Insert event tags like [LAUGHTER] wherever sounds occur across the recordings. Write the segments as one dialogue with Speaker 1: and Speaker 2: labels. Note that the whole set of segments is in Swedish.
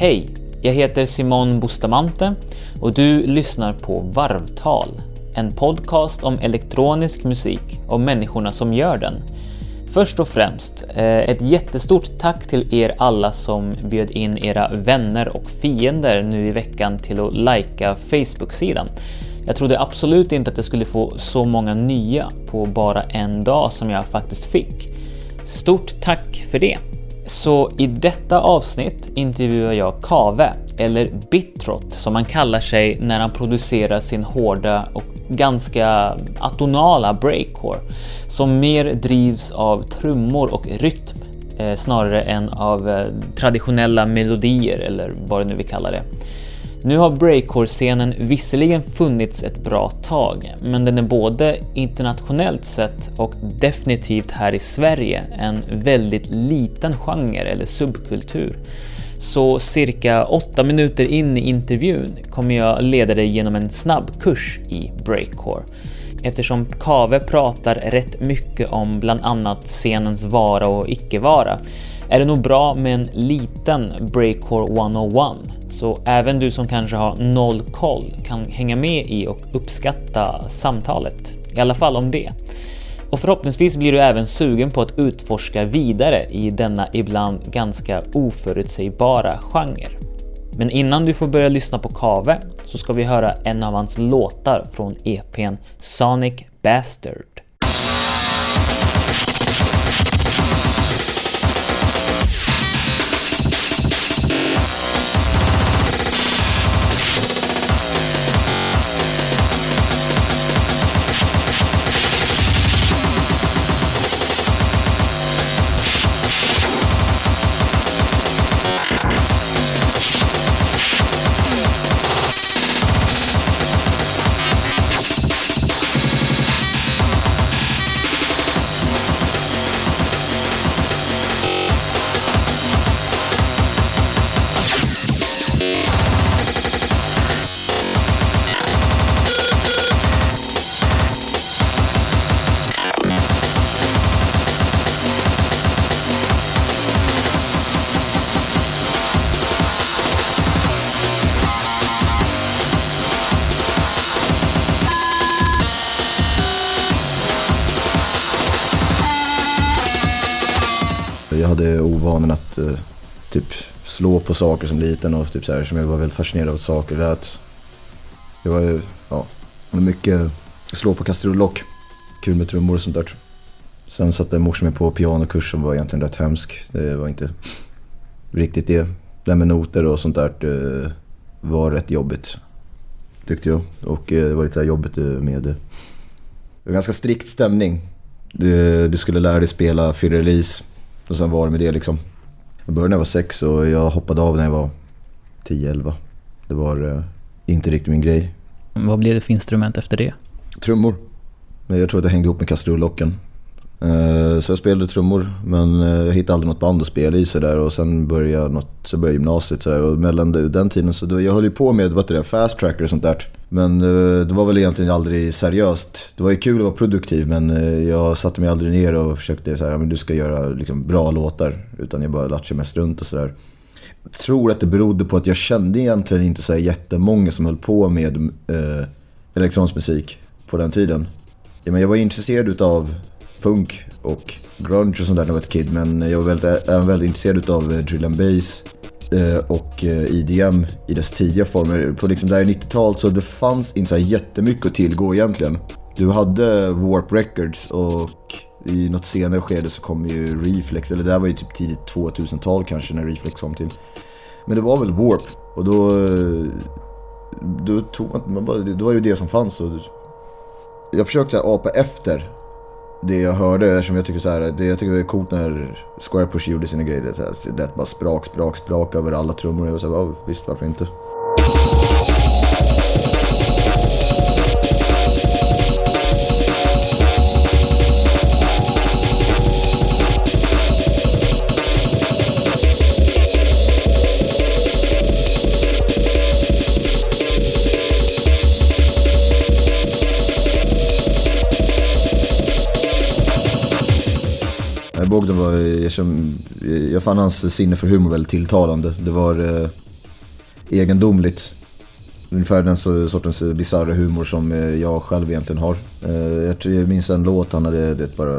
Speaker 1: Hej! Jag heter Simon Bustamante och du lyssnar på Varvtal, en podcast om elektronisk musik och människorna som gör den. Först och främst, eh, ett jättestort tack till er alla som bjöd in era vänner och fiender nu i veckan till att likea Facebook-sidan. Jag trodde absolut inte att jag skulle få så många nya på bara en dag som jag faktiskt fick. Stort tack för det! Så i detta avsnitt intervjuar jag Kave, eller Bitrot som han kallar sig när han producerar sin hårda och ganska atonala breakcore som mer drivs av trummor och rytm eh, snarare än av eh, traditionella melodier eller vad det nu vi kallar det. Nu har breakcore-scenen visserligen funnits ett bra tag, men den är både internationellt sett och definitivt här i Sverige en väldigt liten genre eller subkultur. Så cirka åtta minuter in i intervjun kommer jag leda dig genom en snabbkurs i breakcore. Eftersom Kave pratar rätt mycket om bland annat scenens vara och icke-vara är det nog bra med en liten Breakcore 101 så även du som kanske har noll koll kan hänga med i och uppskatta samtalet. I alla fall om det. Och förhoppningsvis blir du även sugen på att utforska vidare i denna ibland ganska oförutsägbara genre. Men innan du får börja lyssna på Kave så ska vi höra en av hans låtar från EPn Sonic Bastard.
Speaker 2: På saker som liten och typ så här, som jag var väldigt fascinerad av saker. Det att jag var ju, ja, mycket slå på kastrullock. Kul med trummor och sånt där. Sen satte morsan mig på pianokurs som var egentligen rätt hemsk. Det var inte riktigt det. Det med noter och sånt där det var rätt jobbigt. Tyckte jag. Och eh, det var lite jobbigt eh, med det. Det var ganska strikt stämning. Du, du skulle lära dig spela Fyrrelis och sen var det med det liksom. Jag började när jag var sex och jag hoppade av när jag var 10-11. Det var eh, inte riktigt min grej.
Speaker 1: Vad blev det för instrument efter det?
Speaker 2: Trummor. Jag tror att det hängde ihop med kastrullocken. Eh, så jag spelade trummor men eh, jag hittade aldrig något band att spela i sådär och sen började, något, så började gymnasiet så och mellan den tiden så då, jag höll ju på med vad det fast tracker och sånt där. Men eh, det var väl egentligen aldrig seriöst. Det var ju kul att vara produktiv men jag satte mig aldrig ner och försökte så här, men du ska göra liksom, bra låtar. Utan jag bara latchade mest runt och sådär. Jag tror att det berodde på att jag kände egentligen inte så här jättemånga som höll på med eh, elektronisk musik på den tiden. Ja, men jag var intresserad utav punk och grunge och sånt där när jag var ett kid. Men jag var väldigt, även väldigt intresserad av eh, drill and bass eh, och eh, IDM i dess tidiga former. På liksom där 90-talet så det fanns inte så här jättemycket att tillgå egentligen. Du hade Warp Records och i något senare skede så kom ju Reflex, eller det här var ju typ tidigt 2000-tal kanske när Reflex kom till. Men det var väl Warp och då, då tog man, bara, det var ju det som fanns. Och jag försökte så här apa efter det jag hörde, eftersom jag tycker så här, det jag tycker det är coolt när Square Push gjorde sina grejer. Så här, det bara sprak, sprak, sprak över alla trummor. Jag var så här, visst varför inte. Bogdan var, jag, jag fann hans sinne för humor väldigt tilltalande. Det var, eh, egendomligt. Ungefär den sortens bisarra humor som eh, jag själv egentligen har. Eh, jag, tror, jag minns en låt han hade, det, bara,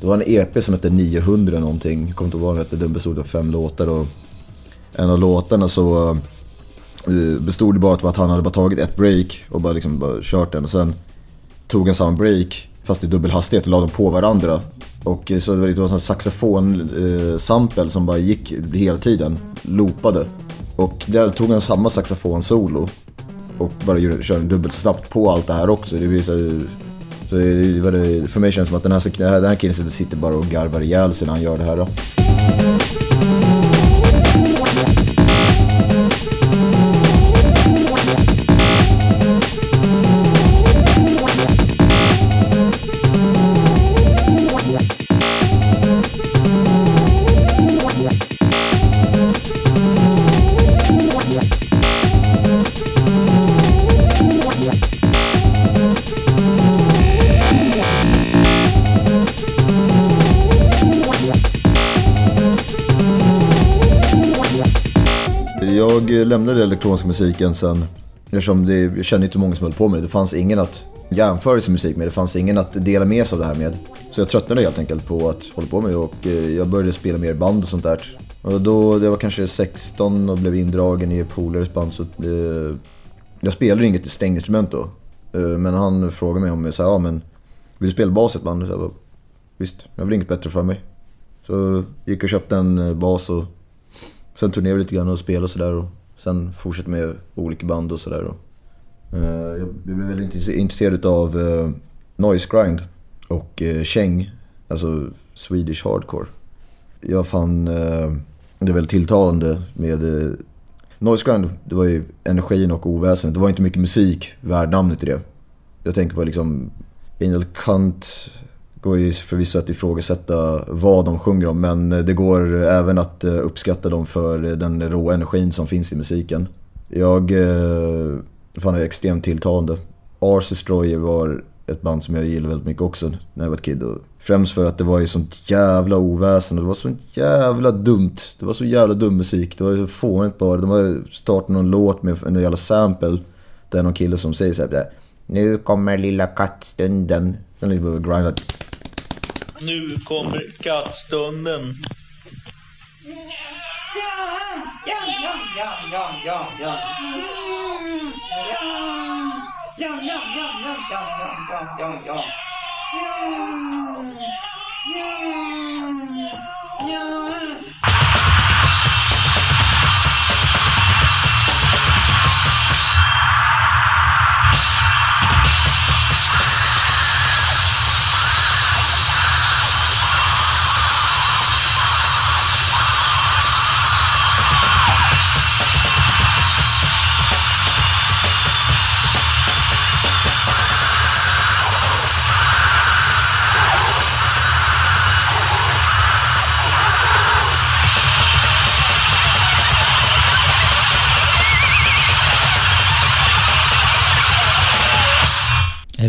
Speaker 2: det var en EP som hette 900 någonting. Jag kommer inte ihåg vad den hette, den bestod av fem låtar. Och en av låtarna så eh, bestod det bara av att han hade bara tagit ett break och bara, liksom bara kört den. Och sen tog han samma break fast i dubbel hastighet och la dem på varandra. Och eh, så det var, det en saxofon-sample eh, som bara gick hela tiden, loopade. Och där tog han samma saxofon-solo och bara körde dubbelt så snabbt på allt det här också. Det visar, så det, för mig känns det som att den här, den här killen sitter bara och garvar ihjäl sig när han gör det här. Då. Lämnade elektroniska musiken sen. Eftersom det, jag kände inte många som höll på med det. Det fanns ingen att jämföra sin musik med. Det fanns ingen att dela med sig av det här med. Så jag tröttnade helt enkelt på att hålla på med det och eh, jag började spela mer band och sånt där. Och då, det var kanske 16 och blev indragen i polares band så eh, jag spelade inget stränginstrument då. Eh, men han frågade mig om jag sa, ja men vill du spela bas i ett band? Så jag bara, Visst, jag vill inget bättre för mig. Så gick och köpte en eh, bas och sen turnerade vi lite grann och spelade och sådär. Sen fortsatte med olika band och sådär. Eh, jag blev väldigt intresserad av eh, Noise Grind och eh, Cheng, alltså Swedish Hardcore. Jag fann det väldigt tilltalande med Noise Grind, det var ju energin och oväsendet. Det var inte mycket musik värd namnet i det. Jag tänker på liksom Angel Cunt, går ju förvisso att ifrågasätta vad de sjunger om men eh, det går även att eh, uppskatta dem för eh, den råa energin som finns i musiken. Jag eh, fann det extremt tilltalande. Ars Destroyer var ett band som jag gillade väldigt mycket också när jag var ett kid. Och främst för att det var ju sånt jävla oväsen och det var så jävla dumt. Det var så jävla dum musik. Det var ju så fånigt bara. De har startat någon låt med en jävla sample. Där någon kille som säger såhär Nu kommer lilla kattstunden. Den liksom grindat.
Speaker 3: Nu kommer kattstunden.
Speaker 1: Är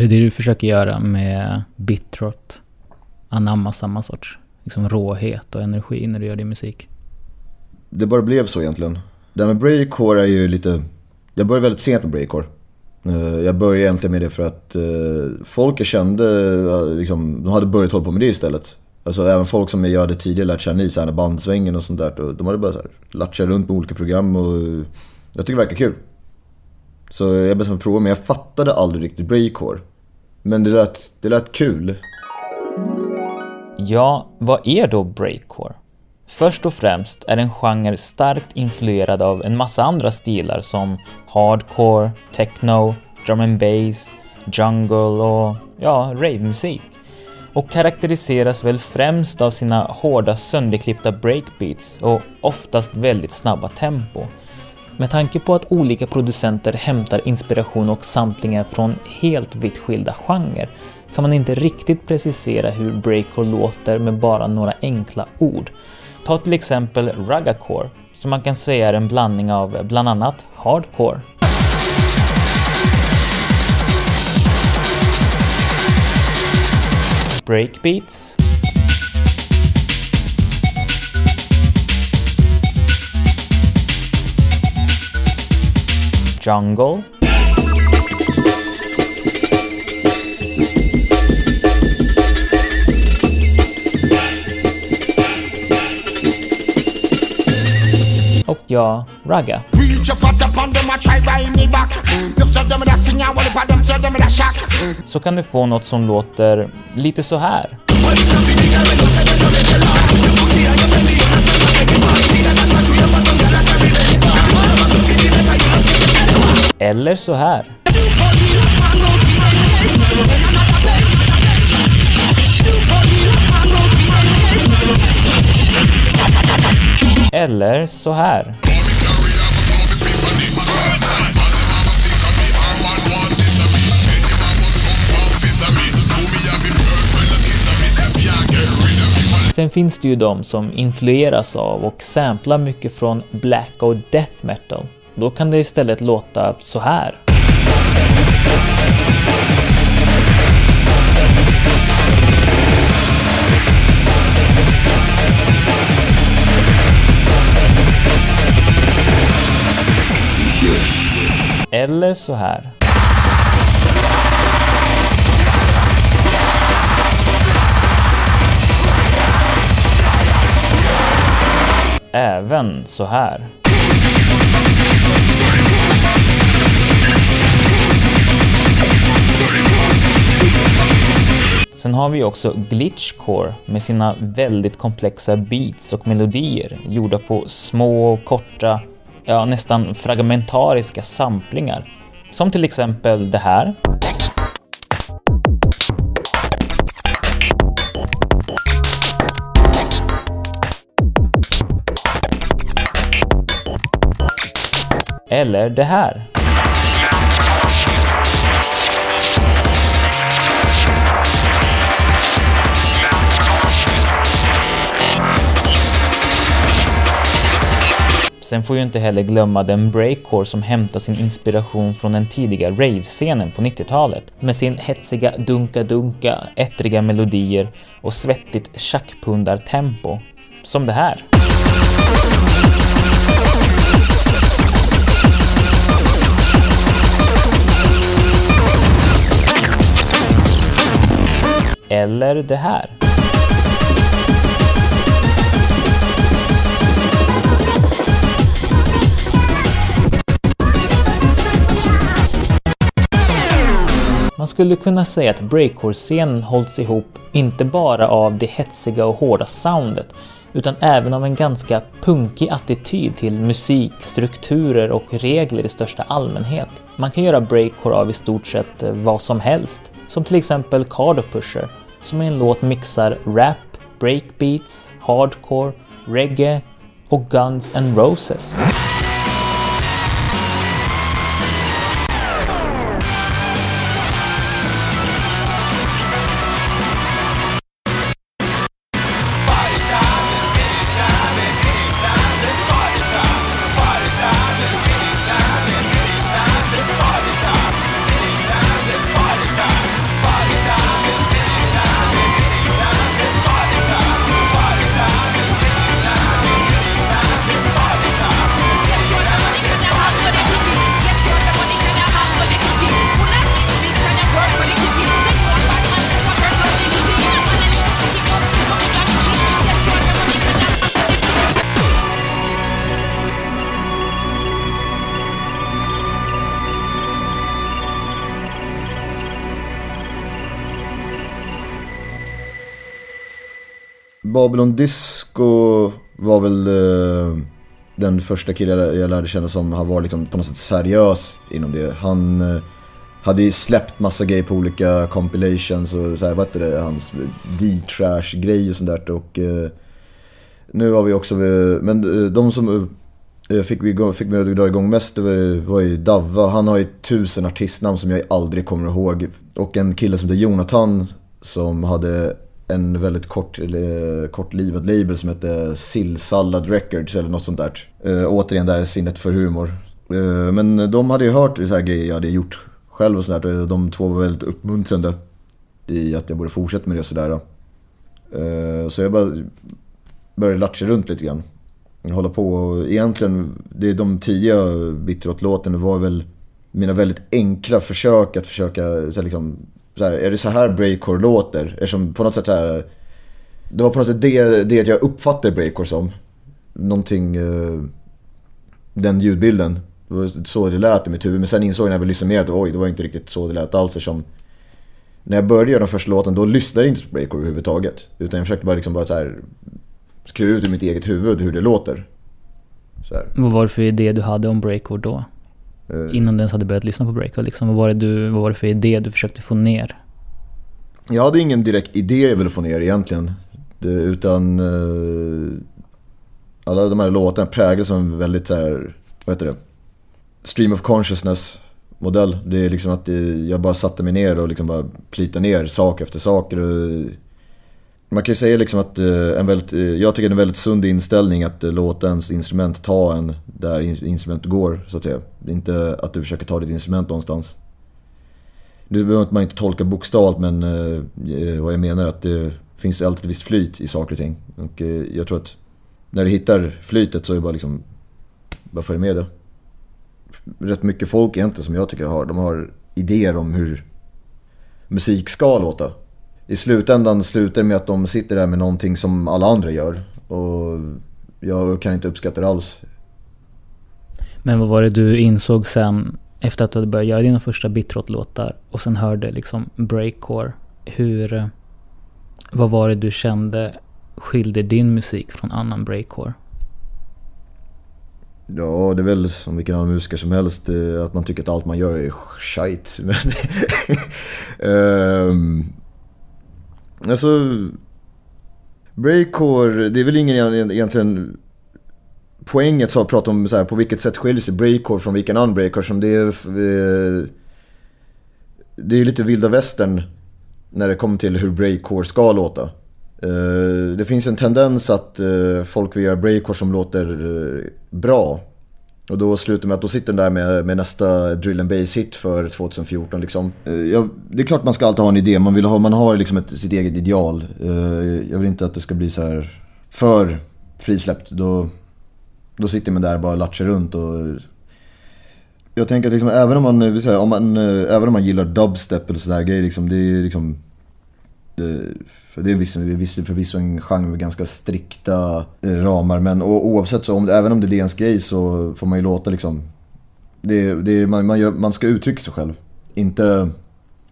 Speaker 1: det det du försöker göra med Bitrot? Anamma samma sorts liksom råhet och energi när du gör din musik?
Speaker 2: Det bara blev så egentligen. Det här med breakcore är ju lite... Jag började väldigt sent med breakcore. Eh, jag började egentligen med det för att eh, folk jag kände, eh, liksom, de hade börjat hålla på med det istället. Alltså även folk som jag hade tidigare lärt känna i så bandsvängen och sånt där. De hade bara så här, runt med olika program och jag tycker det verkar kul. Så jag bestämde mig för att prova men jag fattade aldrig riktigt breakcore. Men det lät, det lät kul.
Speaker 1: Ja, vad är då breakcore? Först och främst är en genre starkt influerad av en massa andra stilar som hardcore, techno, drum and bass, jungle och ja, ravemusik. Och karaktäriseras väl främst av sina hårda sönderklippta breakbeats och oftast väldigt snabba tempo. Med tanke på att olika producenter hämtar inspiration och samplingar från helt vitt skilda genrer kan man inte riktigt precisera hur breakcore låter med bara några enkla ord. Ta till exempel ruggacore, som man kan säga är en blandning av bland annat hardcore. Breakbeats
Speaker 4: tell them that shock.
Speaker 1: Så kan du få något som låter lite så här. Eller så här. Eller så här. Sen finns det ju de som influeras av och samplar mycket från black och death metal. Då kan det istället låta så här. Eller så här. Även så här. Sen har vi också glitchcore med sina väldigt komplexa beats och melodier gjorda på små, korta, ja nästan fragmentariska samplingar. Som till exempel det här. Eller det här. Sen får ju inte heller glömma den breakcore som hämtar sin inspiration från den tidiga rave-scenen på 90-talet med sin hetsiga dunka-dunka, ettriga melodier och svettigt tjackpundartempo. Som det här. Eller det här. Man skulle kunna säga att breakcore-scenen hålls ihop inte bara av det hetsiga och hårda soundet utan även av en ganska punkig attityd till musik, strukturer och regler i största allmänhet. Man kan göra breakcore av i stort sett eh, vad som helst, som till exempel Cardo Pusher, som i en låt mixar rap, breakbeats, hardcore, reggae och Guns N' Roses.
Speaker 2: Babylon Disco var väl eh, den första killen jag, lärde känna som har varit liksom på något sätt seriös inom det. Han eh, hade ju släppt massa grejer på olika compilations och så här, vad heter det, hans D-Trash grej och sånt där. Och eh, nu har vi också, eh, men eh, de som eh, fick, vi, fick mig att dra igång mest det var, var ju Davva. Han har ju tusen artistnamn som jag aldrig kommer ihåg. Och en kille som heter Jonathan som hade en väldigt kort, eh, eller, kortlivad label som hette Sillsallad Records eller något sånt där. Eh, återigen där sinnet för humor. Eh, men de hade ju hört så här grejer jag hade gjort själv och sådär. Eh, de två var väldigt uppmuntrande i att jag borde fortsätta med det och sådär. Eh, så jag bara började latcha runt lite grann. Hålla på och egentligen, det är de tidiga Bitterot-låtarna var väl mina väldigt enkla försök att försöka, så här, liksom, så här, är det så här breakcore låter? Eftersom på något sätt så här, det var på något sätt det, det jag uppfattade breakcore som. Någonting, eh, den ljudbilden. Det var så det lät i mitt huvud. Men sen insåg jag när jag lyssnade mer att oj, det var inte riktigt så det lät alls. Eftersom när jag började göra den första låten då lyssnade jag inte på breakcore överhuvudtaget. Utan jag försökte bara liksom bara så här skriva ut i mitt eget huvud hur det låter. Så här.
Speaker 1: Vad var det för idé du hade om breakcore då?
Speaker 2: Eh,
Speaker 1: Innan du ens hade börjat lyssna på breakcore liksom. Vad var det, du, vad var det för idé du försökte få ner?
Speaker 2: Jag hade ingen direkt idé jag ville få ner egentligen. Det, utan eh, alla de här låtarna präglas av en väldigt så här, vad heter det? Stream of consciousness modell. Det är liksom att det, jag bara satte mig ner och liksom bara plitade ner saker efter saker. Och, man kan ju säga liksom att eh, en väldigt, eh, jag tycker det är en väldigt sund inställning att eh, låta ens instrument ta en där instrumentet går så att säga. Inte att du försöker ta ditt instrument någonstans. Nu behöver man inte tolka bokstavligt men vad jag menar är att det finns alltid ett visst flyt i saker och ting. Och jag tror att när du hittar flytet så är det bara liksom, bara följ med det. Rätt mycket folk egentligen som jag tycker har, de har idéer om hur musik ska låta. I slutändan slutar med att de sitter där med någonting som alla andra gör. Och jag kan inte uppskatta det alls.
Speaker 1: Men vad var det du insåg sen efter att du hade börjat göra dina första bitrot-låtar och sen hörde liksom breakcore? Hur... eh, Vad var det du kände skilde din musik från annan breakcore?
Speaker 2: Ja, det är väl som vilken annan musiker som helst. eh, Att man tycker att allt man gör är shit. [LAUGHS] Men, [LAUGHS] Ehm, alltså, breakcore, det är väl ingen egentligen poänget så att prata om så här, på vilket sätt skiljer sig breakcore från vilken annan breakcore. Som det är, eh, det är lite vilda västern när det kommer till hur breakcore ska låta. Eh, det finns en tendens att eh, folk vill göra breakcore som låter bra. Och då slutar med att då sitter den där med, med nästa drill and bass hit för 2014 liksom. Eh, ja, det är klart man ska alltid ha en idé, man, vill ha, man har liksom ett, sitt eget ideal. Eh, jag vill inte att det ska bli så här för frisläppt. Då, då sitter man där och bara latchar runt och... Jag tänker att liksom, även om man, eh, vill säga, om man, eh, även om man gillar dubstep eller sådär grejer liksom, det är liksom... Det, för det är visst, förvisso en genre med ganska strikta eh, ramar. Men oavsett så, om, även om det är ens grej så får man ju låta liksom... Det, det, man, man, gör, man ska uttrycka sig själv. Inte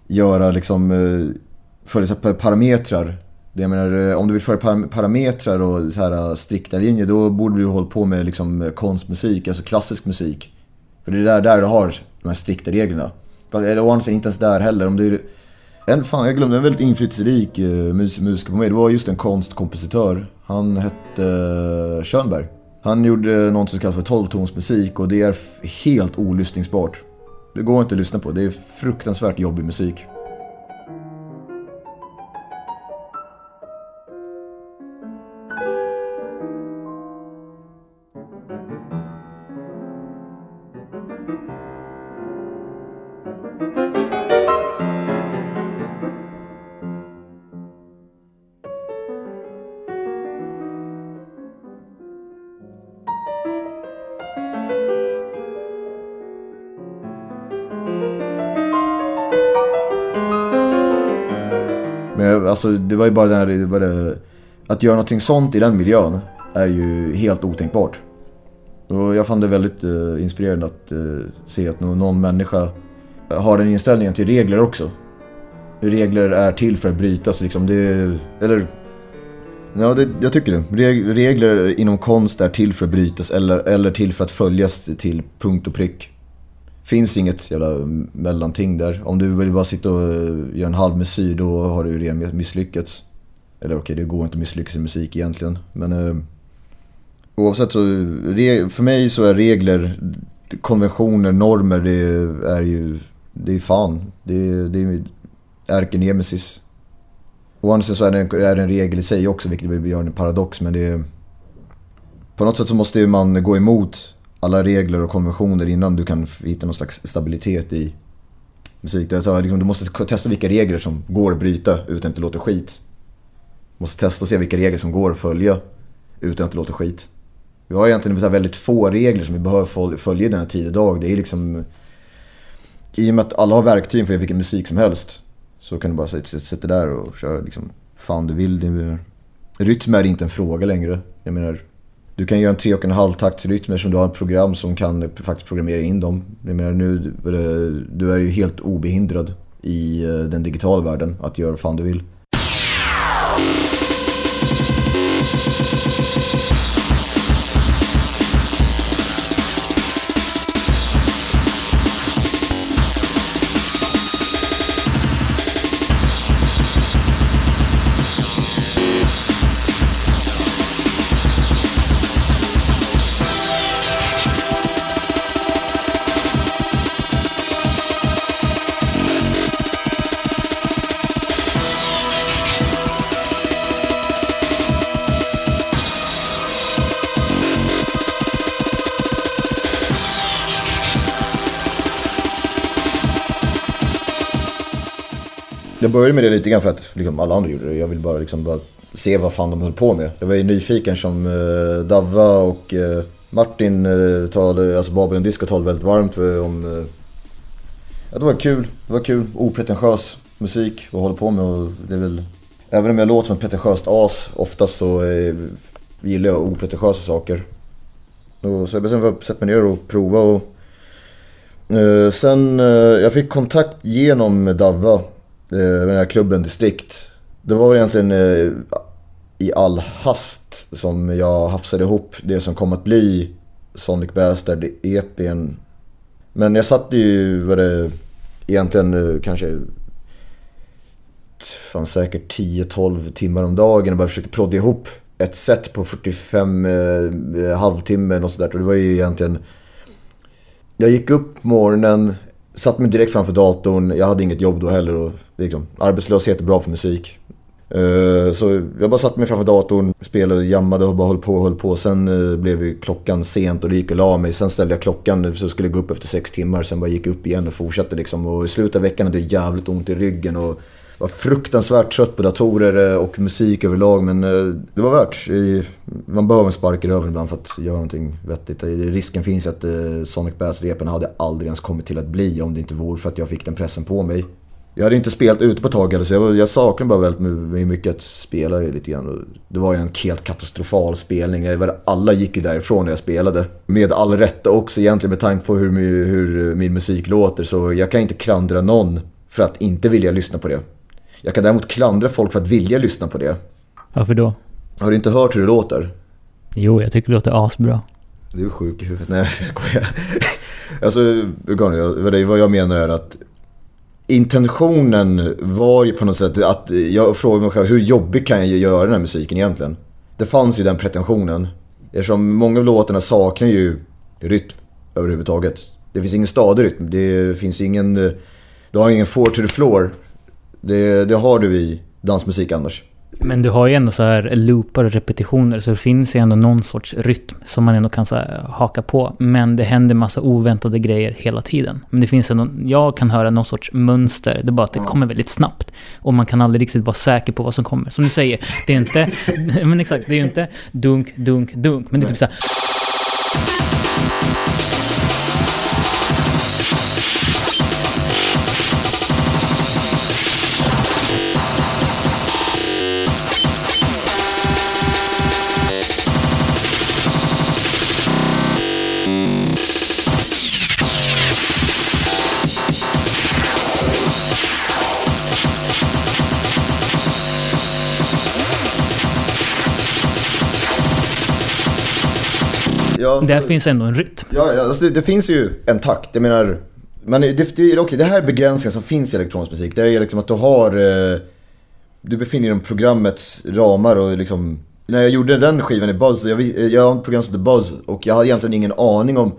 Speaker 2: göra liksom... Eh, följa parametrar. Det jag menar, eh, om du vill följa parametrar och så här strikta linjer då borde du hålla på med liksom konstmusik, alltså klassisk musik. För det är där, där du har de här strikta reglerna. Fast- Eller å andra sidan inte ens där heller. Om du, en, fan, jag glömde en väldigt inflytelserik uh, mus, musiker på mig. Det var just en konstkompositör. Han hette uh, Schönberg. Han gjorde något som kallas för tolvtonsmusik och det är helt olyssningsbart. Det går inte att lyssna på. Det är fruktansvärt jobbig musik. Alltså, det var ju bara den här, det var det, att göra någonting sånt i den miljön är ju helt otänkbart. Och jag fann det väldigt eh, inspirerande att eh, se att någon människa eh, har den inställningen till regler också. Regler är till för att brytas liksom. Det, eller... Ja, det, jag tycker det. Reg- Regler inom konst är till för att brytas eller, eller till för att följas till punkt och prick. Finns inget jävla mellanting där. Om du vill bara sitta och eh, göra en halvmesyr då har du ju redan misslyckats. Eller okej, det går inte att misslyckas i musik egentligen. Men eh, oavsett så, för mig så är regler, konventioner, normer, det är ju, det är fan. Det är, det är ärkenemesis. Å andra sidan så är det, en, är det en regel i sig också, vilket gör en paradox. Men det är, på något sätt så måste ju man gå emot alla regler och konventioner innan du kan hitta någon slags stabilitet i musik. Det är liksom, du måste testa vilka regler som går att bryta utan att det låter skit. Du måste testa och se vilka regler som går att följa utan att det låter skit. Vi har egentligen så här väldigt få regler som vi behöver följa i denna tid idag. Det är liksom... i och med att alla har verktyg för vilken musik som helst. Så kan du bara sitta, där och köra liksom fan du vill. Rytm är inte en fråga längre. Jag menar, du kan göra en tre och en halv taktsrytmer som du har ett program som kan faktiskt programmera in dem. Jag menar nu, eh, du är ju helt obehindrad i eh, den digitala världen att göra vad fan du vill. Jag började med det lite grann för att liksom, alla andra gjorde det. Jag ville bara, liksom, bara se vad fan de höll på med. Jag var ju nyfiken som uh, Davva och uh, Martin uh, talade, alltså Babylon Disco talade väldigt varmt om... Uh, ja, det var kul, det var kul, opretentiös musik att hålla på med och det är väl... Även om jag låter som ett pretentiöst as oftast så uh, gillar jag opretentiösa saker. Och, så jag bestämde mig för att sätta mig ner och prova och... sen, jag fick kontakt genom Davva Eh, med den här klubben Distrikt. Det var väl egentligen eh, i all hast som jag hafsade ihop det som kom att bli Sonic Bastard EPn. Men jag satt ju, var det egentligen eh, kanske fan säkert 10-12 timmar om dagen och bara försökte prodda ihop ett set på 45 eh, halvtimmen och sådär. Och det var ju egentligen... Jag gick upp på morgonen, satt mig direkt framför datorn. Jag hade inget jobb då heller. Och liksom, arbetslöshet är bra för musik. Eh, så jag bara satte mig framför datorn, spelade, jammade och bara höll på och höll på. Sen eh, blev ju klockan sent och det gick och la mig. Sen ställde jag klockan så skulle jag gå upp efter sex timmar. Sen bara gick jag upp igen och fortsatte liksom. Och i slutet av veckan hade jag jävligt ont i ryggen. Och var fruktansvärt trött på datorer eh, och musik överlag. Men eh, det var värt. Man behöver en spark i röven ibland för att göra någonting vettigt. Eh, risken finns att Sonic Bass-repen hade aldrig ens kommit till att bli om det inte vore för att jag fick den pressen på mig. Jag hade inte spelat ute på ett tag så jag, jag saknade bara väldigt mycket att spela lite grann. Det var ju en helt katastrofal spelning. Alla gick ju därifrån när jag spelade. Med all rätta också egentligen med tanke på hur, hur min musik låter. Så jag kan inte klandra någon för att inte vilja lyssna på det. Jag kan däremot klandra folk för att vilja lyssna på det.
Speaker 1: Varför då?
Speaker 2: Har du inte hört hur det låter?
Speaker 1: Jo, jag tycker det låter asbra.
Speaker 2: Du är sjuk i huvudet. Nej, [LAUGHS] jag skojar. alltså, vad jag menar är att intentionen var ju på något sätt att jag frågade mig själv hur jobbig kan jag göra den här musiken egentligen? Det fanns ju den pretensionen. Eftersom många av låtarna saknar ju rytm överhuvudtaget. Det finns ingen stadig rytm. Det finns ingen... Du har ingen four to the floor. Det, det har du i dansmusik annars.
Speaker 1: Men du har ju ändå så här loopar och repetitioner så det finns ju ändå någon sorts rytm som man ändå kan så haka på. Men det händer massa oväntade grejer hela tiden. Men det finns ändå, jag kan höra någon sorts mönster. Det är bara att det kommer väldigt snabbt. Och man kan aldrig riktigt vara säker på vad som kommer. Som du säger, det är inte, [LAUGHS] men exakt, det är ju inte dunk, dunk, dunk. Men det är typ så här, Ja, alltså, Där finns ändå en rytm.
Speaker 2: Ja, alltså det, det, finns ju en takt. Jag menar, men det, det, okay, det här begränsningen som finns i elektronisk musik. Det är liksom att du har... Eh, du befinner dig inom programmets ramar och liksom... När jag gjorde den skivan i Buzz, jag, jag har ett program som heter Buzz och jag hade egentligen ingen aning om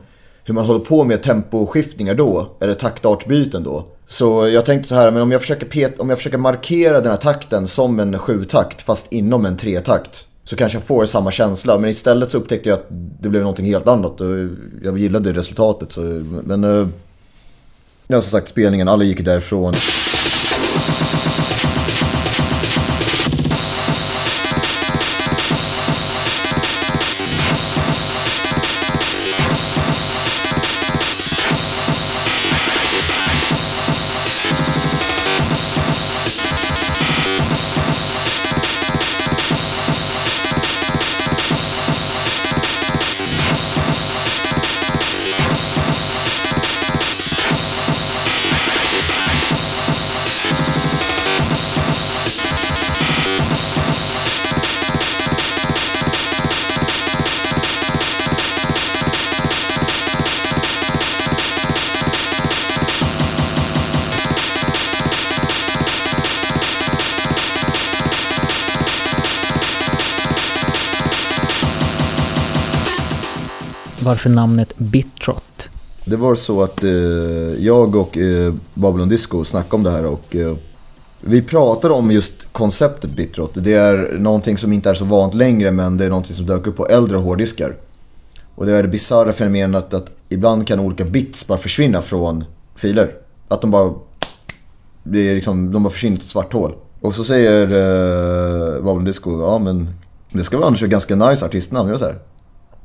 Speaker 2: hur man håller på med temposkiftningar då, eller taktartsbyten då. Så jag tänkte så här, men om jag försöker, pet, om jag försöker markera den här takten som en sjutakt fast inom en tretakt så kanske jag får samma känsla. Men istället så upptäckte jag att det blev någonting helt annat och jag gillade resultatet. Så, men eh, ja, som sagt spelningen, alla gick därifrån.
Speaker 1: Varför namnet Bitrot?
Speaker 2: Det var så att eh, jag och eh, Babylon Disco snackade om det här och eh, vi pratade om just konceptet Bitrot. Det är någonting som inte är så vanligt längre men det är någonting som dök upp på äldre hårddiskar. Och det är det bisarra fenomenet att ibland kan olika bits bara försvinna från filer. Att de bara, det är liksom, de bara försvinner till ett svart hål. Och så säger eh, Babylon Disco, ja men det ska väl annars vara ganska nice artistnamn. Jag säger,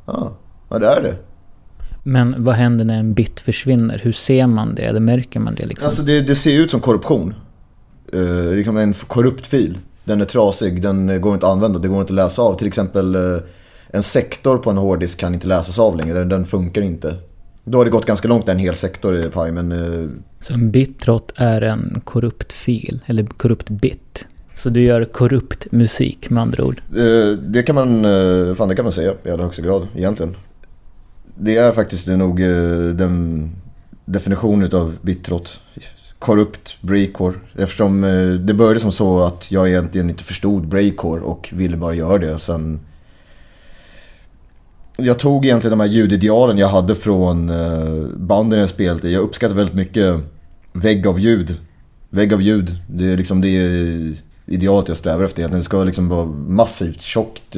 Speaker 2: ja, ja det är det.
Speaker 1: Men vad händer när en bit försvinner? Hur ser man det? Eller märker man det liksom?
Speaker 2: Alltså det, det ser ut som korruption. Uh, liksom en korrupt fil. Den är trasig, den går inte att använda, det går inte att läsa av. Till exempel uh, en sektor på en hårddisk kan inte läsas av längre, den, den funkar inte. Då har det gått ganska långt när en hel sektor är paj, men... Uh,
Speaker 1: Så en bitrot är en korrupt fil, eller korrupt bit? Så du gör korrupt musik med andra ord?
Speaker 2: det kan man, fan det kan man säga i allra högsta grad egentligen. Det är faktiskt nog eh, den definitionen av bittrott, korrupt breakcore. Eftersom eh, det började som så att jag egentligen inte förstod breakcore och ville bara göra det. Sen... Jag tog egentligen de här ljudidealen jag hade från eh, banden jag spelade Jag uppskattar väldigt mycket vägg av ljud. Vägg av ljud. Det är liksom det idealet jag strävar efter egentligen. Det ska liksom vara massivt, tjockt.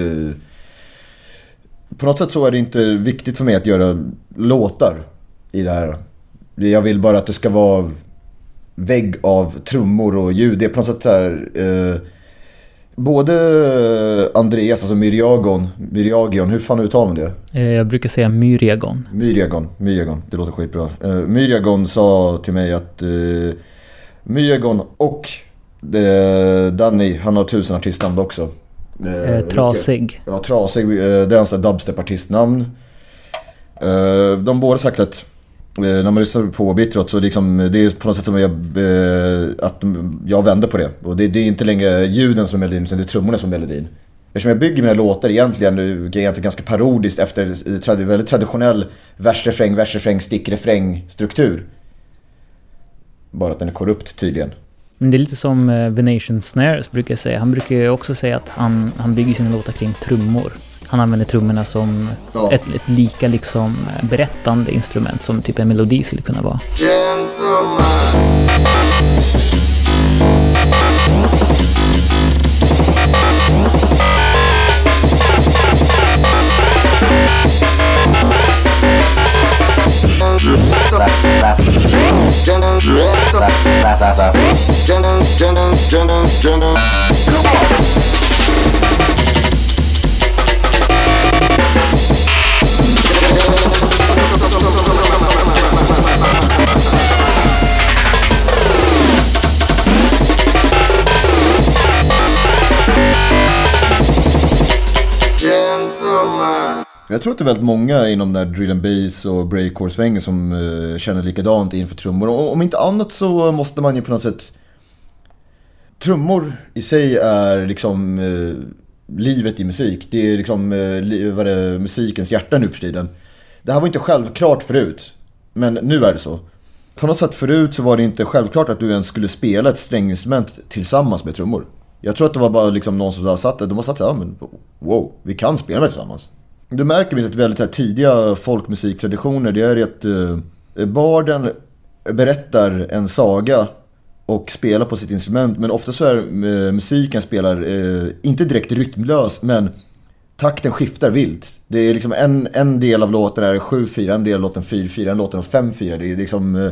Speaker 2: På något sätt så är det inte viktigt för mig att göra låtar i det här. Jag vill bara att det ska vara vägg av trummor och ljud. Det är på något sätt så här, eh, Både Andreas, alltså Myriagon, Myriagion, hur fan uttalar man det?
Speaker 1: Eh, jag brukar säga Myriagon.
Speaker 2: Myriagon, Myriagon, det låter skitbra. Eh, Myriagon sa till mig att eh, Myriagon och eh, Danny, han har tusen artistnamn också.
Speaker 1: Eh, eh trasig.
Speaker 2: Ja, Trasig, eh, det är hans dubstep-artistnamn. Eh, de båda sagt att Eh, när man lyssnar på Bitrot så liksom, det är på något sätt som jag, eh, att jag vänder på det. Och det, det, är inte längre ljuden som är melodin utan det är trummorna som är melodin. Eftersom jag bygger mina låtar egentligen, egentligen ganska parodiskt efter väldigt traditionell vers-refräng, vers-refräng, stick-refräng struktur. Bara att den är korrupt tydligen.
Speaker 1: Men det är lite som eh, Venation Snares brukar säga. Han brukar ju också säga att han, han bygger sina låtar kring trummor. Han använder trummorna som ja. ett, ett, lika liksom eh, berättande instrument som typ en melodi skulle kunna vara. Gentleman. Go!
Speaker 2: Jag tror att det är väldigt många inom där drill and bass och breakcore-svängen som uh, känner likadant inför trummor. Och om inte annat så måste man ju på något sätt... Trummor i sig är liksom uh, livet i musik. Det är liksom uh, vad det, musikens hjärta nu för tiden. Det här var inte självklart förut. Men nu är det så. På något sätt förut så var det inte självklart att du ens skulle spela ett stränginstrument tillsammans med trummor. Jag tror att det var bara liksom någon som satt där, de har satt ja men wow, vi kan spela med tillsammans. Du märker minst att väldigt här, tidiga folkmusiktraditioner, det är att eh, barden berättar en saga och spelar på sitt instrument. Men ofta så är eh, musiken spelar, eh, inte direkt rytmlös, men takten skiftar vilt. Det är liksom en, en del av låten är 7-4, en del av låten 4-4, en låten 5-4. Det är liksom... Eh,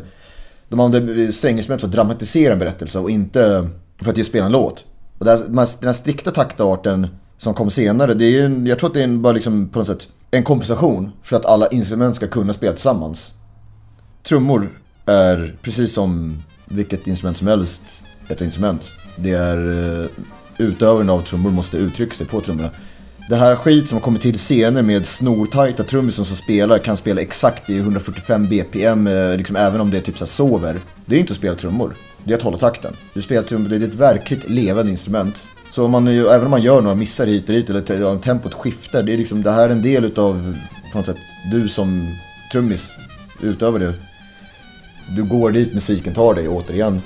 Speaker 2: de använder stränginstrument för att dramatisera en berättelse och inte för att ge spela en låt. Och den här strikta taktarten som kom senare, det är en, jag tror att det är en, bara liksom på något sätt en kompensation för att alla instrument ska kunna spela tillsammans. Trummor är precis som vilket instrument som helst ett instrument. Det är eh, utövaren av trummor måste uttrycka sig på trummorna. Det här skit som har kommit till senare med snortajta trummisar som spelar kan spela exakt i 145 BPM, eh, liksom även om det är typ så sover. Det är inte att spela trummor, det är att hålla takten. Du spelar trummor, det är ett verkligt levande instrument. Så om man, även om man gör några missar hit och dit eller tempot skiftar, det är liksom, det här är en del utav, på något sätt, du som trummis, utöver det. Du går dit musiken tar dig återigen.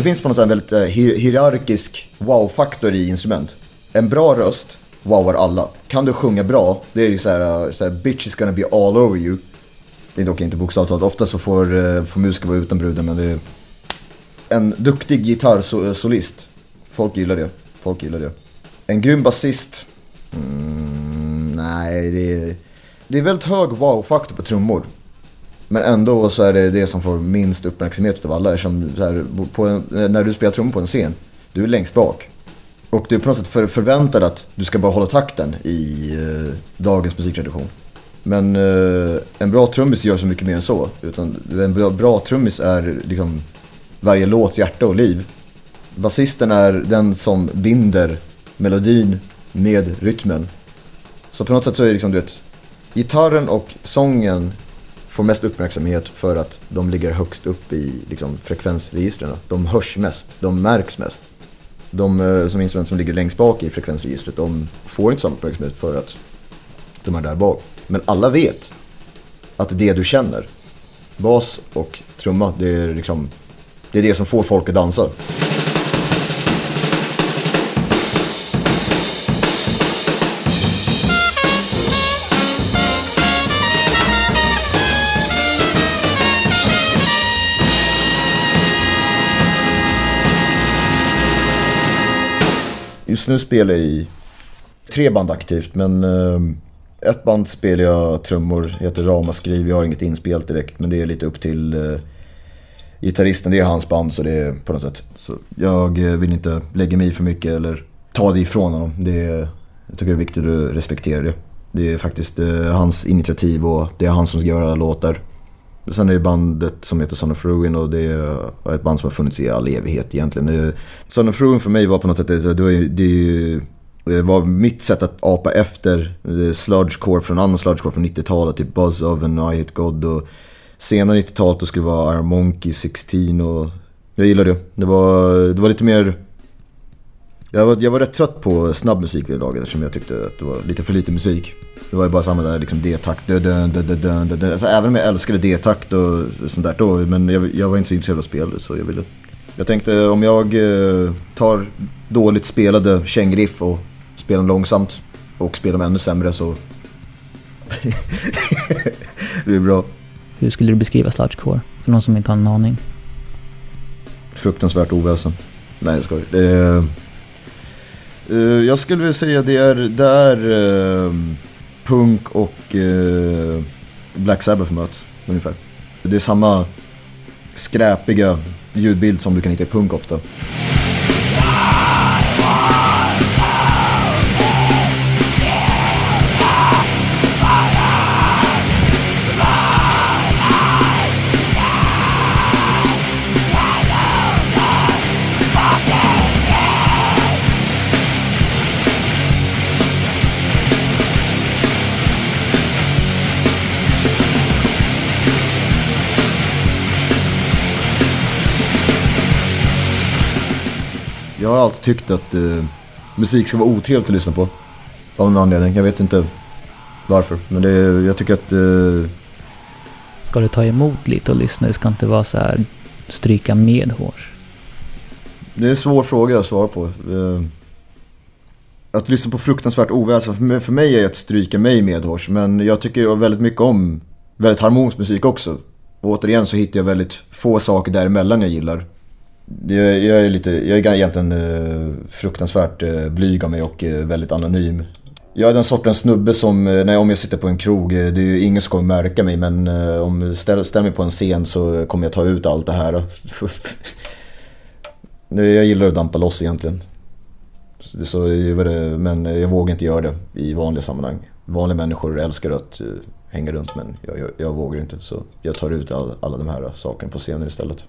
Speaker 2: Det finns på något sätt en väldigt eh, hier- hierarkisk wow-faktor i instrument. En bra röst wowar alla. Kan du sjunga bra, det är ju så här, eh, så här bitch is gonna be all over you. Det är dock inte bokstavligt talat. Ofta så får, eh, får musiker vara utan bruden men det är en duktig gitarrsolist. Folk gillar det. Folk gillar det. En grym basist. Mm, nej, det är, det är väldigt hög wow-faktor på trummor. Men ändå så är det det som får minst uppmärksamhet av alla. Eftersom så här, på en, när du spelar trummor på en scen, du är längst bak. Och du är på något sätt för, förväntad att du ska bara hålla takten i eh, dagens musiktradition. Men eh, en bra trummis gör så mycket mer än så. Utan en bra, bra trummis är liksom varje låts hjärta och liv. Basisten är den som binder melodin med rytmen. Så på något sätt så är det liksom, du vet, gitarren och sången får mest uppmärksamhet för att de ligger högst upp i liksom, frekvensregistren. De hörs mest, de märks mest. De eh, som instrument som ligger längst bak i frekvensregistret, de får inte samma uppmärksamhet för att de är där bak. Men alla vet att det det du känner. Bas och trumma, det är liksom det är det som får folk att dansa. Just nu spelar jag i tre band aktivt men eh, ett band spelar jag trummor, heter Ramaskriv. Jag har inget inspelat direkt men det är lite upp till eh, gitarristen, det är hans band så det är på något sätt. Så jag eh, vill inte lägga mig i för mycket eller ta det ifrån honom. Det är, jag tycker det är viktigt att respektera det. Det är faktiskt eh, hans initiativ och det är han som ska göra alla låtar. Sen är det bandet som heter Son of Ruin och det är ett band som har funnits i all evighet egentligen. Son of Ruin för mig var på något sätt, det, var ju- det, är ju- det var mitt sätt att apa efter eh, sludgecore från annan sludgecore från 90-talet, typ Buzz Oven och I Hate God och senare 90-talet då skulle det vara Iron Monkey 16 och jag gillar det. Det var, det var lite mer jag var, jag var rätt trött på snabb musik vid det laget eftersom jag tyckte att det var lite för lite musik. Det var ju bara samma där liksom D-takt. Alltså, även om jag älskade D-takt och sånt där då, men jag, jag var inte så intresserad av spel så jag ville... Jag tänkte om jag eh, tar dåligt spelade kängriff och spelar dem långsamt och spelar dem ännu sämre så... [LAUGHS] det är bra.
Speaker 1: Hur skulle du beskriva sludgecore? För någon som inte har en aning.
Speaker 2: Fruktansvärt oväsen. Nej jag skojar. Det är, Uh, jag skulle vilja säga det är där uh, punk och uh, Black Sabbath möts ungefär. Det är samma skräpiga ljudbild som du kan hitta i punk ofta. Jag har alltid tyckt att eh, musik ska vara otrevligt att lyssna på. Av någon anledning. Jag vet inte varför. Men det, jag tycker att eh,
Speaker 1: Ska du ta emot lite och lyssna? Det ska inte vara så här stryka med hårs.
Speaker 2: Det är en svår fråga att svara på. Eh, Att lyssna på fruktansvärt oväsen för mig, för mig är att stryka mig medhårs. Men jag tycker väldigt mycket om väldigt harmonisk musik också. Och återigen så hittar jag väldigt få saker däremellan jag gillar. Jag, jag är lite, jag är egentligen eh, fruktansvärt eh, blyg av mig och eh, väldigt anonym. Jag är den sortens snubbe som, eh, när, om jag sitter på en krog, eh, det är ju ingen som kommer märka mig men eh, om jag ställer, ställer mig på en scen så kommer jag ta ut allt det här. [LAUGHS] Jag gillar att dampa loss egentligen. Så, eh, så men jag vågar inte göra det i vanliga sammanhang. Vanliga människor älskar att uh, hänga runt men jag, jag, jag vågar inte. Så jag tar ut all, alla de här sakerna på scenen istället.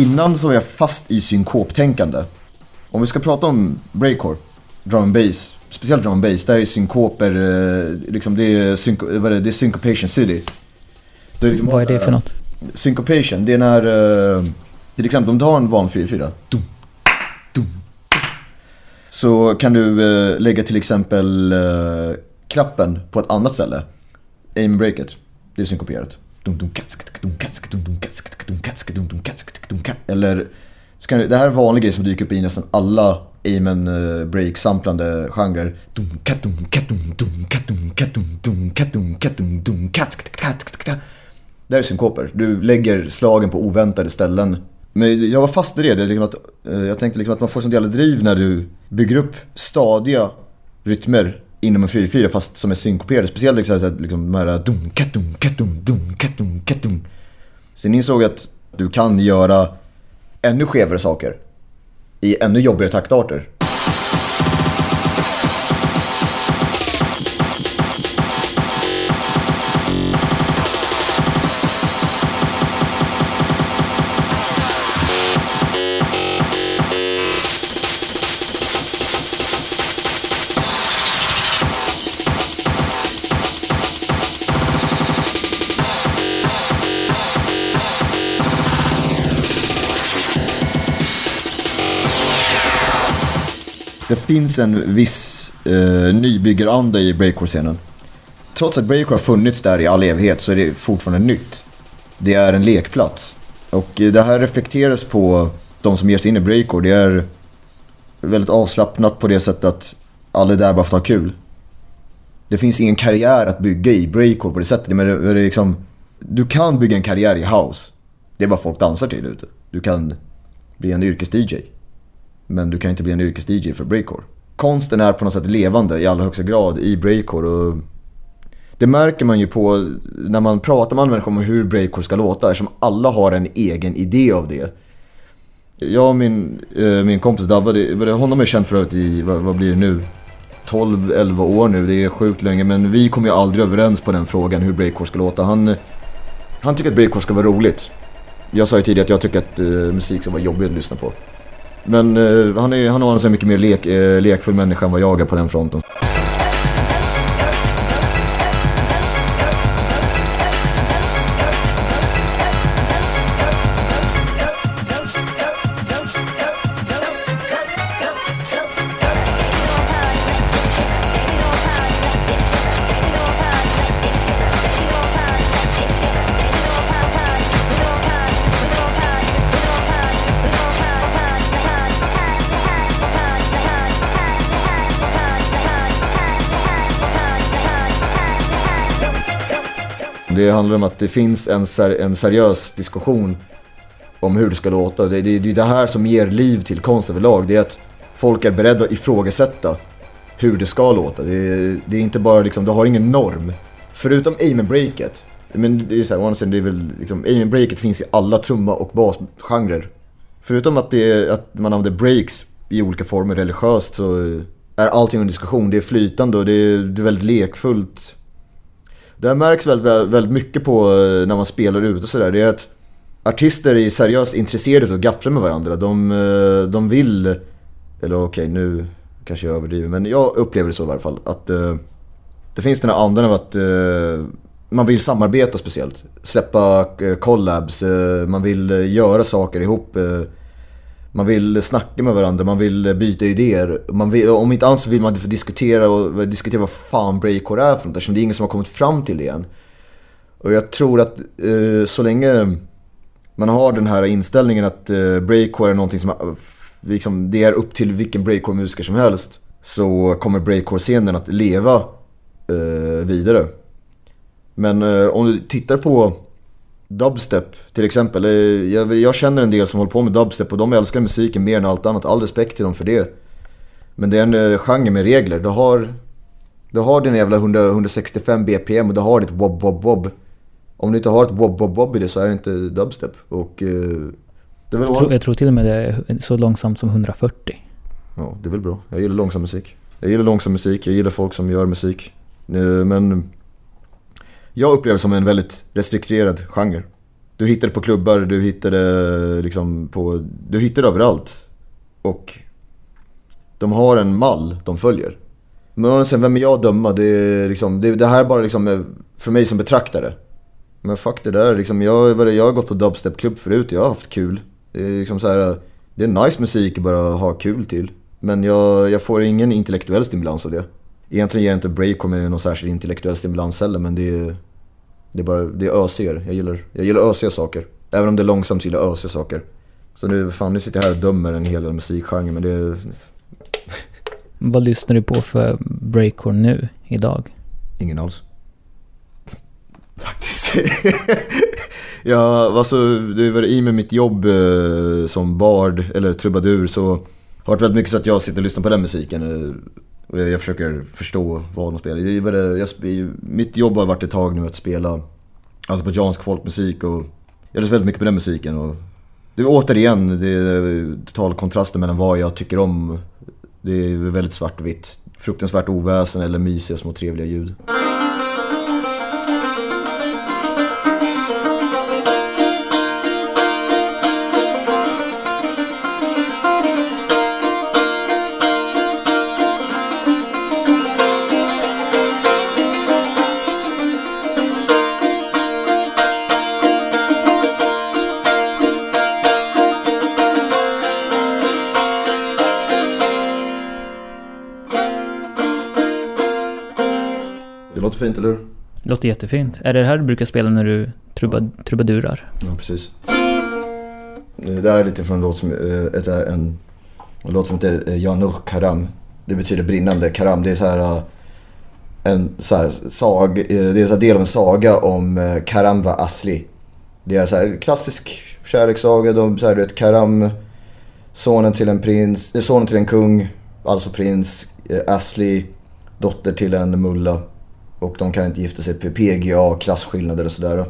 Speaker 2: Innan så var jag fast i synkoptänkande. Om vi ska prata om breakcore, drum and bass, speciellt drum and bass, där är synkoper, eh, liksom det är, synko, vad är det, det är syncopation city. Det är liksom,
Speaker 5: Vad är det för något?
Speaker 2: Syncopation, det är när, eh, till exempel om du har en van 4-4, dum, dum, så kan du eh, lägga till exempel knappen på ett annat ställe. Aim breaket, det är synkoperat. Eller, så kan du, det här är en vanlig grej som dyker upp i nästan alla amen break-samplande genrer. Det här är synkoper. Du lägger slagen på oväntade ställen. Men jag var fast i det. det liksom att, jag tänkte liksom att man får sånt jävla driv när du bygger upp stadiga rytmer inom en 4-4 fast som är synkoperade. Speciellt liksom, så liksom de här äh, dum, katum, katum, dum, katum, katum. Sen insåg jag att du kan göra ännu skevare saker i ännu jobbigare taktarter. Det finns en viss eh, nybyggaranda i breakcore-scenen. Trots att breakcore har funnits där i all evighet så är det fortfarande nytt. Det är en lekplats. Och eh, det här reflekteras på de som ger sig in i breakcore. Det är väldigt avslappnat på det sättet att alla är där bara för att ha kul. Det finns ingen karriär att bygga i breakcore på det sättet. Men det, det är liksom, du kan bygga en karriär i house. Det är vad folk dansar till ute. Du kan bli en yrkes-DJ. Men du kan inte bli en yrkes-DJ för breakcore. Konsten är på något sätt levande i allra högsta grad i breakcore. Och det märker man ju på när man pratar med andra människor om hur breakcore ska låta. Eftersom alla har en egen idé av det. Jag och min, eh, min kompis Davva, honom är jag känt förut i, vad, vad blir det nu? 12-11 år nu, det är sjukt länge. Men vi kommer ju aldrig överens på den frågan hur breakcore ska låta. Han, han tycker att breakcore ska vara roligt. Jag sa ju tidigare att jag tycker att eh, musik ska vara jobbig att lyssna på. Men eh, han, är, han har en så mycket mer lek, eh, lekfull människa än vad jag är på den fronten. Det handlar om att det finns en, ser, en seriös diskussion om hur det ska låta. Det, det, det är det här som ger liv till konst överlag. Det är att folk är beredda att ifrågasätta hur det ska låta. Det, är- det är inte bara liksom, du har ingen norm. Förutom aim and breaket. Men det är så här, å andra sidan, det är väl liksom, aim and breaket finns i alla trumma och basgenrer. Förutom att, det är, att man använder breaks i olika former religiöst så är allting under diskussion. Det är flytande och det är, det är väldigt lekfullt. Det här märks väldigt, väldigt mycket på eh, när man spelar ut och sådär. Det är att artister är seriöst intresserade av att gaffla med varandra. De, eh, de vill, eller okej nu kanske jag överdriver, men jag upplever det så i varje fall. Att eh, det finns den här andan av att man vill samarbeta speciellt. Släppa collabs, man vill göra saker ihop. Man vill snacka med varandra, man vill byta idéer. Man vill, om inte annat så vill man diskutera, och, diskutera vad fan breakcore är för något eftersom det är ingen som har kommit fram till det än. Och jag tror att eh, så länge man har den här inställningen att eh, breakcore är någonting som eh, liksom, det är upp till vilken breakcore-musiker som helst. Så kommer breakcore-scenen att leva eh, vidare. Men eh, om du tittar på dubstep till exempel. eh, Jag, jag känner en del som håller på med dubstep och de älskar musiken mer än allt annat. All respekt till dem för det. Men det är en eh, genre med regler. Du har, du har din jävla 100, 165 BPM och du har ditt wob wob wob. Om du inte har ett wob wob wob i det så är det inte dubstep. Och... Eh, det
Speaker 5: Jag tror, jag tror till och med det är så långsamt som 140.
Speaker 2: Ja, det är väl bra. Jag gillar långsam musik. Jag gillar långsam musik, jag gillar folk som gör musik. Men jag upplever det som en väldigt restrikterad genre. Du hittar det på klubbar, du hittar det eh, liksom på... Du hittar det överallt. Och de har en mall de följer. Men sen, vem är jag att döma? Det, är liksom, det, det här är bara liksom eh, för mig som betraktare. Men fuck det där, liksom, jag, jag har gått på dubstepklubb förut, jag har haft kul. Det är liksom så här, eh, det är nice musik att bara ha kul till. Men jag, jag får ingen intellektuell stimulans av det. Egentligen ger jag inte breakcore med någon särskild intellektuell stimulans heller, men det är, det är bara, det är ösigare. Jag gillar, jag gillar ösiga saker. Även om det är långsamt så gillar jag ösiga saker. Så nu, fan nu sitter jag här och dömer en hel del musikgenre, men det är... [LAUGHS]
Speaker 5: Vad lyssnar du på för breakcore nu, idag?
Speaker 2: Ingen alls. [LAUGHS] Faktiskt. [LAUGHS] ja, alltså det var i med mitt jobb eh, som bard eller trubadur så har det varit väldigt mycket så att jag sitter och lyssnar på den musiken. Och jag, jag försöker förstå vad de spelar. Jag, jag, jag, mitt jobb har varit ett tag nu att spela alltså azerbajdzjansk folkmusik och jag lyssnar väldigt mycket på den musiken. Och det är återigen, det är eh, total kontrasten mellan vad jag tycker om. Det är väldigt svart och vitt. Fruktansvärt oväsen eller mysiga små trevliga ljud. Fint, eller hur?
Speaker 5: Det låter jättefint. Är det det här du brukar spela när du truba, trubadurar?
Speaker 2: Ja, precis. Eh, Det här är lite från en låt som, eh, ett, en, en låt som heter eh, Janur Karam. Det betyder brinnande. Karam, det är så här eh, en så här, sag, eh, det är så del av en saga om eh, Karam var Asli. Det är så här klassisk kärlekssaga. De, så här, du vet, Karam, sonen till en prins, eh, sonen till en kung, alltså prins. Eh, Asli, dotter till en mulla. Och de kan inte gifta sig. PGA, klasskillnader och sådär.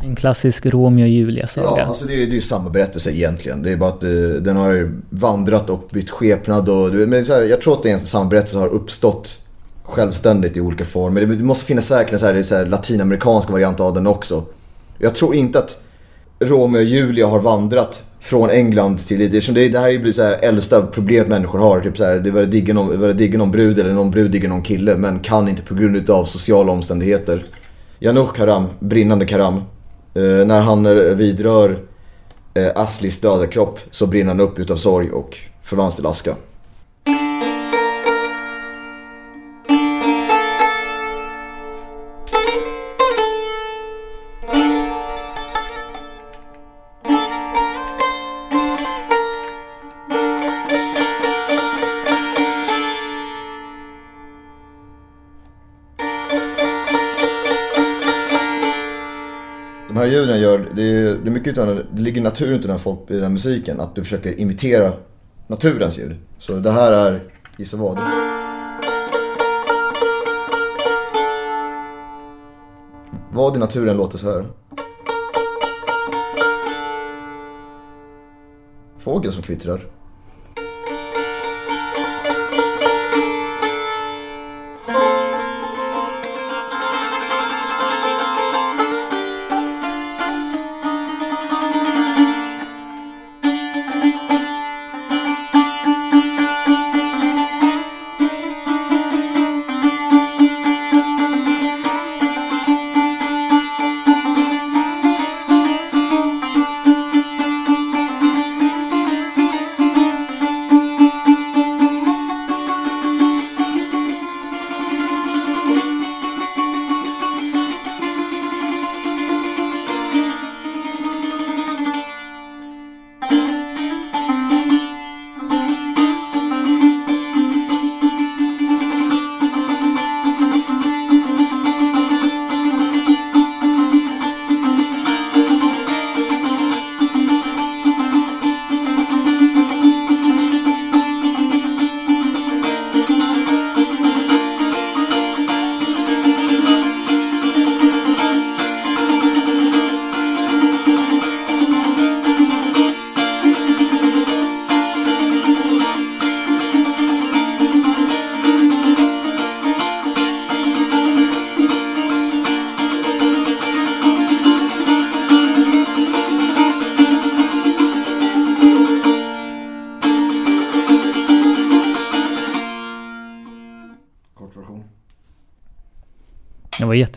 Speaker 5: En klassisk Romeo och Julia-saga.
Speaker 2: Ja, alltså det, är- ju samma berättelse egentligen. Det är bara att eh, den har vandrat och bytt skepnad och... Men så här, jag tror att det är samma berättelse har uppstått självständigt i olika former. Det, det måste finnas säkert en så här, så här latinamerikansk variant av den också. Jag tror inte att Romeo och Julia har vandrat från England till... Det, det, det här blir så här äldsta problemet människor har. Typ så här, det var det digga någon, digga någon brud eller någon brud diggar någon kille men kan inte på grund av sociala omständigheter. Janusz Karam, brinnande Karam. Eh, när han eh, vidrör eh, Aslis döda kropp så brinner han upp utav sorg och förvandlas till aska. Det är, det är mycket utan, det ligger i naturen den folk, i den här musiken. Att du försöker imitera naturens ljud. Så det här är, gissa vad? Vad i naturen låter så här? Fågel som kvittrar.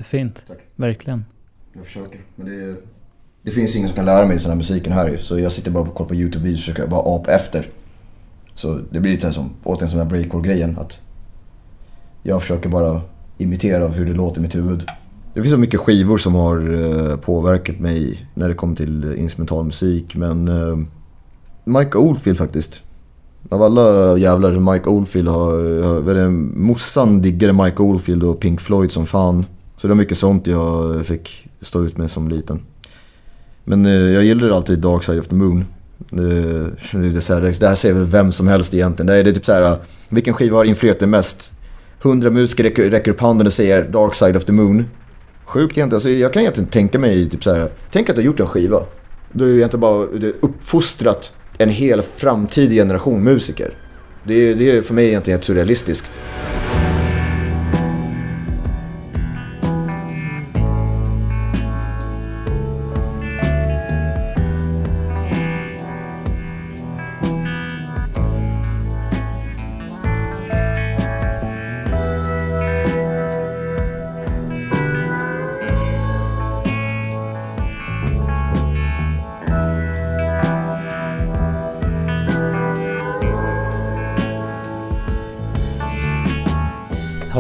Speaker 5: Jättefint.
Speaker 2: Tack.
Speaker 5: Verkligen.
Speaker 2: Jag försöker. Men det, det finns ingen som kan lära mig sån här musiken här ju. Så jag sitter bara och kollar på YouTube-videos och försöker bara apa efter. Så det blir lite så här som, återigen som den här breakcore-grejen. Att jag försöker bara imitera hur det låter i mitt huvud. Det finns så mycket skivor som har eh, påverkat mig när det kommer till eh, instrumental musik. Men eh, Mike Oldfield faktiskt. Av alla jävlar Mike Oldfield har, är det, morsan diggade Mike Oldfield och Pink Floyd som fan. Så det var mycket sånt jag fick stå ut med som liten. Men eh, jag gillade alltid Dark Side of the Moon. Eh, det, är så här, det här säger väl vem som helst egentligen. Det är, det är typ så här, eh, vilken skiva har influerat dig mest? Hundra musiker räcker, räcker upp handen och säger Dark Side of the Moon. Sjukt egentligen. Alltså, jag kan egentligen tänka mig typ så här. Tänk att du har gjort en skiva. Då har det egentligen bara uppfostrat en hel framtida generation musiker. Det är, det är för mig egentligen helt surrealistiskt.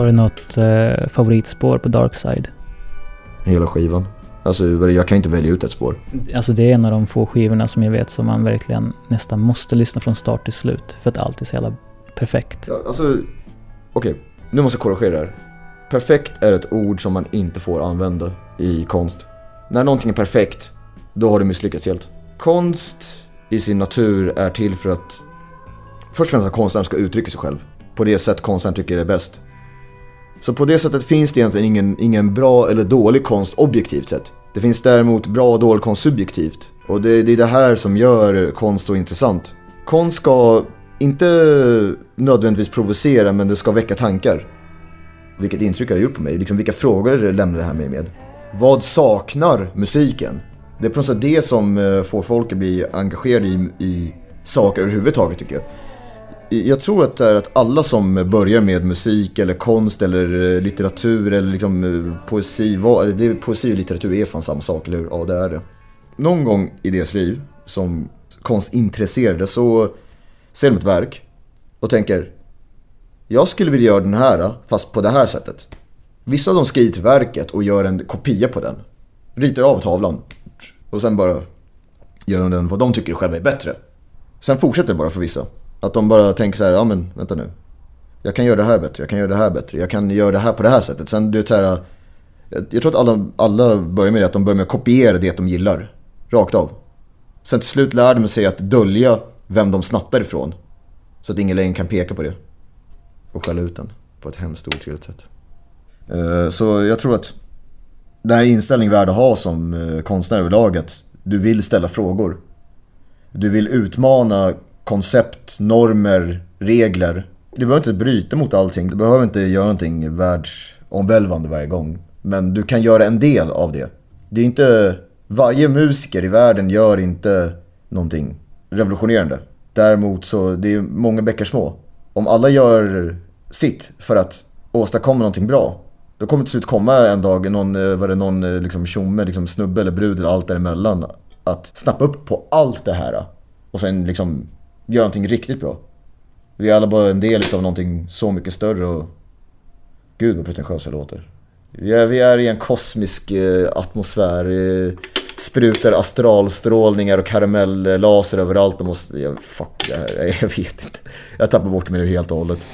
Speaker 5: Du något eh, favoritspår på Dark Side?
Speaker 2: Hela skivan. Alltså jag kan inte välja ut ett spår.
Speaker 5: Alltså det är en av de få skivorna som jag vet som man verkligen nästan måste lyssna från start till slut. För att allt är så jävla perfekt.
Speaker 2: Ja, alltså, okej. Nu måste jag korrigera det här. Perfekt är ett ord som man inte får använda i konst. När någonting är perfekt, då har du misslyckats helt. Konst i sin natur är till för att först och främst att konstnären ska uttrycka sig själv. På det sätt konstnären tycker är bäst. Så på det sättet finns det egentligen ingen, ingen bra eller dålig konst objektivt sett. Det finns däremot bra och dålig konst subjektivt. Och det, det är det här som gör konst så intressant. Konst ska inte nödvändigtvis provocera men det ska väcka tankar. Vilket intryck har det gjort på mig? Liksom, vilka frågor lämnar det här mig med? Vad saknar musiken? Det är på något sätt det som eh, får folk att bli engagerade i, i saker överhuvudtaget tycker jag. Jag tror att det är att alla som börjar med musik eller konst eller eh, litteratur eller liksom eh, poesi, vad, det, poesi och litteratur är fan samma sak, eller hur? Ja, det är det. Någon gång i deras liv som konstintresserade så ser de ett verk och tänker jag skulle vilja göra den här eh, fast på det här sättet. Vissa av dem skriver till verket och gör en kopia på den. Ritar av tavlan och sen bara gör de den vad de tycker själva är bättre. Sen fortsätter det bara för vissa. Att de bara tänker så här, ja men vänta nu. Jag kan göra det här bättre, jag kan göra det här bättre, jag kan göra det här på det här sättet. Sen du vet så här, jag, jag tror att alla, alla börjar med det, att de börjar med att kopiera det de gillar. Rakt av. Sen till slut lär de sig att dölja vem de snattar ifrån. Så att ingen längre kan peka på det. Och skälla ut den på ett hemskt otrevligt sätt. Eh, så jag tror att det här är inställning värd att ha som eh, konstnär överlag. Att du vill ställa frågor. Du vill utmana koncept, normer, regler. Du behöver inte bryta mot allting. Du behöver inte göra någonting världsomvälvande varje gång. Men du kan göra en del av det. Det är inte... Varje musiker i världen gör inte någonting revolutionerande. Däremot så det är många bäckar små. Om alla gör sitt för att åstadkomma någonting bra. Då kommer till slut komma en dag någon, eh, var det, någon eh, liksom tjomme, liksom snubbe eller brud eller allt däremellan. Att snappa upp på allt det här. Och sen liksom göra någonting riktigt bra. Vi är alla bara en del av någonting så mycket större och... Gud vad pretentiöst jag låter. Vi är, vi är i en kosmisk eh, atmosfär. Eh, sprutar astralstrålningar och karamellaser överallt. Och måste, jag, fuck det här, jag vet inte. Jag tappar bort mig nu helt och hållet.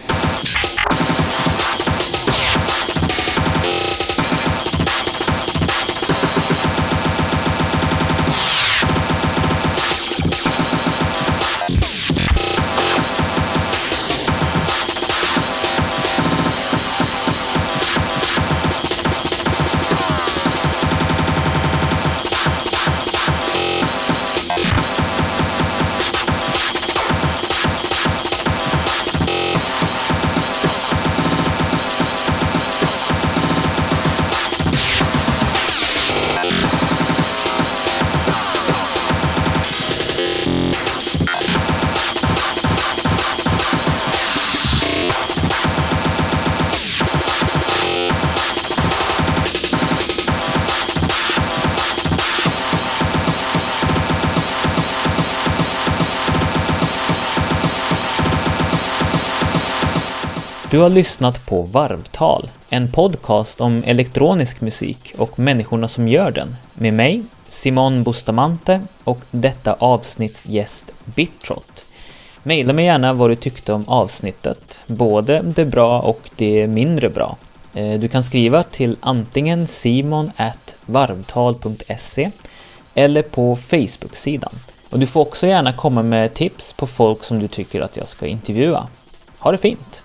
Speaker 1: Du har lyssnat på Varvtal, en podcast om elektronisk musik och människorna som gör den. Med mig, Simon Bustamante och detta avsnitts gäst Bitrot. Maila mig gärna vad du tyckte om avsnittet, både det bra och det mindre bra. Eh, du kan skriva till antingen simon.varvtal.se eller på Facebook-sidan. Och du får också gärna komma med tips på folk som du tycker att jag ska intervjua. Ha det fint!